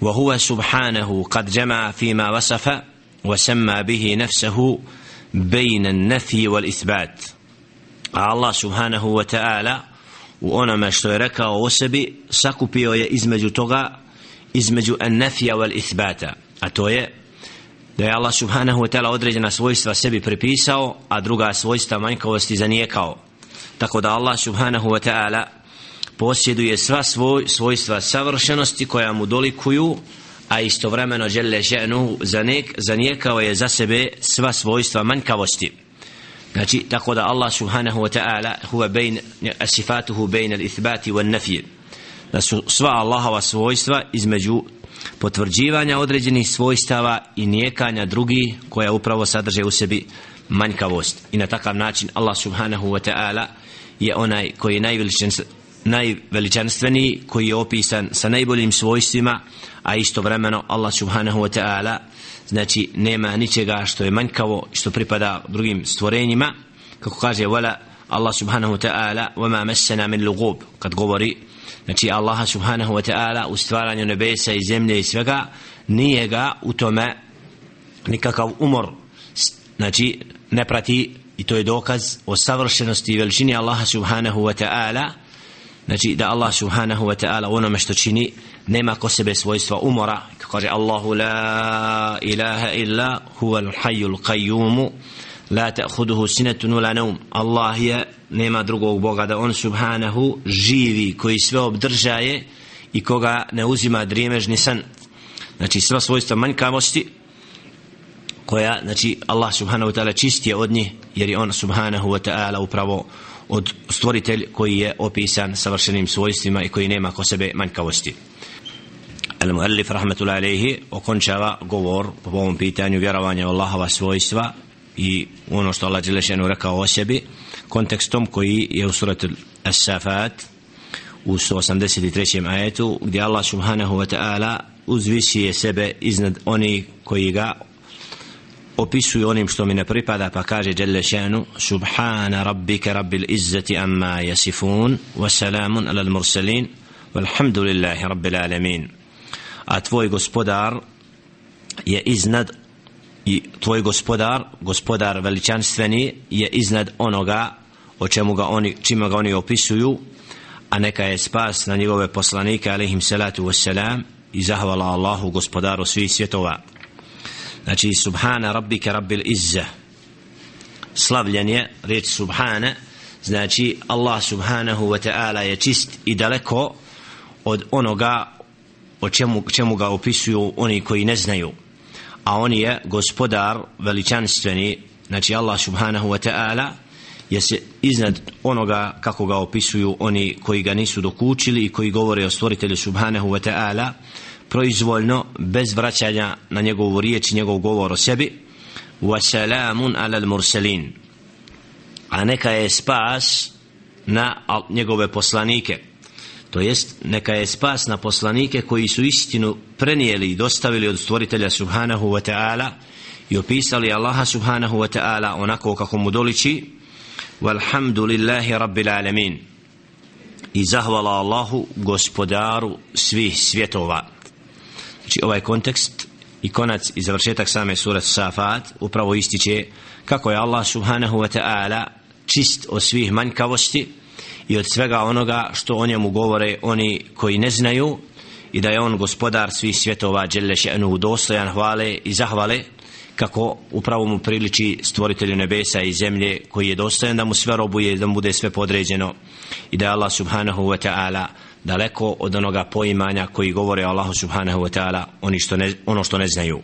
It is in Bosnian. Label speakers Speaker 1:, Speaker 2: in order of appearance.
Speaker 1: وهو سبحانه قد جمع فيما وصف وسمى به نفسه بين النفي والإثبات الله سبحانه وتعالى u onome što je rekao o sebi sakupio je između da je Allah subhanahu wa ta'ala određena svojstva sebi prepisao a druga svojstva manjkavosti zanijekao tako da Allah subhanahu wa ta'ala posjeduje sva svoj, svojstva savršenosti koja mu dolikuju a istovremeno žele ženu zanijekao je za sebe sva svojstva manjkavosti. Znači tako da Allah subhanahu wa ta'ala huwa bain asifatuhu bain al-ithbati wa nafi. Da su sva Allahova svojstva između potvrđivanja određenih svojstava i nijekanja drugih koja upravo sadrže u sebi manjkavost. I na takav način Allah subhanahu wa ta'ala je onaj koji je najveličanstveniji koji je opisan sa najboljim svojstvima a istovremeno Allah subhanahu wa ta'ala znači nema ničega što je manjkavo što pripada drugim stvorenjima. Kako kaže wala Allah subhanahu wa ta'ala wama massana min lugub kad govori znači Allah subhanahu wa ta'ala u stvaranju nebesa i zemlje i svega nije ga u tome nikakav umor znači ne prati i to je dokaz o savršenosti i veličini Allaha subhanahu wa ta'ala znači da Allah subhanahu wa ta'ala onome što čini nema ko sebe svojstva umora. Kaže Allahu la ilaha illa huwa al-hayyul qayyum la ta'khuduhu sinatun wala nawm. Allah je nema drugog boga da on subhanahu živi koji sve obdržaje i koga ne uzima drijemežni san. Znači sva svojstva manjkavosti koja znači Allah subhanahu wa ta'ala čistije od njih jer je on subhanahu wa ta'ala upravo od stvoritelj koji je opisan savršenim svojstvima i koji nema ko sebe manjkavosti Al-Muallif rahmetullahi alejhi okončava govor po ovom pitanju vjerovanja u Allahova svojstva i ono što Allah Đelešenu rekao o sebi kontekstom koji je u suratu As-Safat u 183. ajetu gdje Allah subhanahu wa ta'ala uzvisije sebe iznad oni koji ga opisuju onim što mi ne pripada pa kaže Đelle šanu Subhana rabbika rabbil izzati amma jasifun wa salamun ala mursalin walhamdulillahi rabbil alamin. A tvoj gospodar je iznad i tvoj gospodar gospodar veličanstveni je iznad onoga o čemu ga oni čime ga oni opisuju a neka je spas na njegove poslanike alaihim salatu wassalam i zahvala Allahu gospodaru svih svjetova znači subhana rabbika rabbil izza. Slavljen je riječ subhana znači Allah subhanahu wa ta'ala je čist i daleko od onoga o čemu, čemu ga opisuju oni koji ne znaju. A on je gospodar veličanstveni znači Allah subhanahu wa ta'ala je se iznad onoga kako ga opisuju oni koji ga nisu dokučili i koji govore o stvoritelju subhanahu wa ta'ala proizvoljno bez vraćanja na njegovu riječ i njegov govor o sebi wa salamun ala mursalin a neka je spas na njegove poslanike. To jest neka je spas na poslanike koji su istinu prenijeli i dostavili od stvoritelja subhanahu wa ta'ala i opisali Allaha subhanahu wa ta'ala onako kako mu doliči walhamdulillahi rabbil alamin. I zahvala Allahu gospodaru svih svjetova. Znači ovaj kontekst i konac i završetak same surat Safat upravo ističe kako je Allah subhanahu wa ta'ala čist od svih manjkavosti i od svega onoga što o njemu govore oni koji ne znaju i da je on gospodar svih svjetova dželle še'nuhu dostojan hvale i zahvale kako upravo mu priliči stvoritelju nebesa i zemlje koji je dostojan da mu sve robuje da mu bude sve podređeno i da je Allah subhanahu wa ta'ala daleko od onoga poimanja koji govore Allahu subhanahu wa ta'ala oni što ne, ono što ne znaju.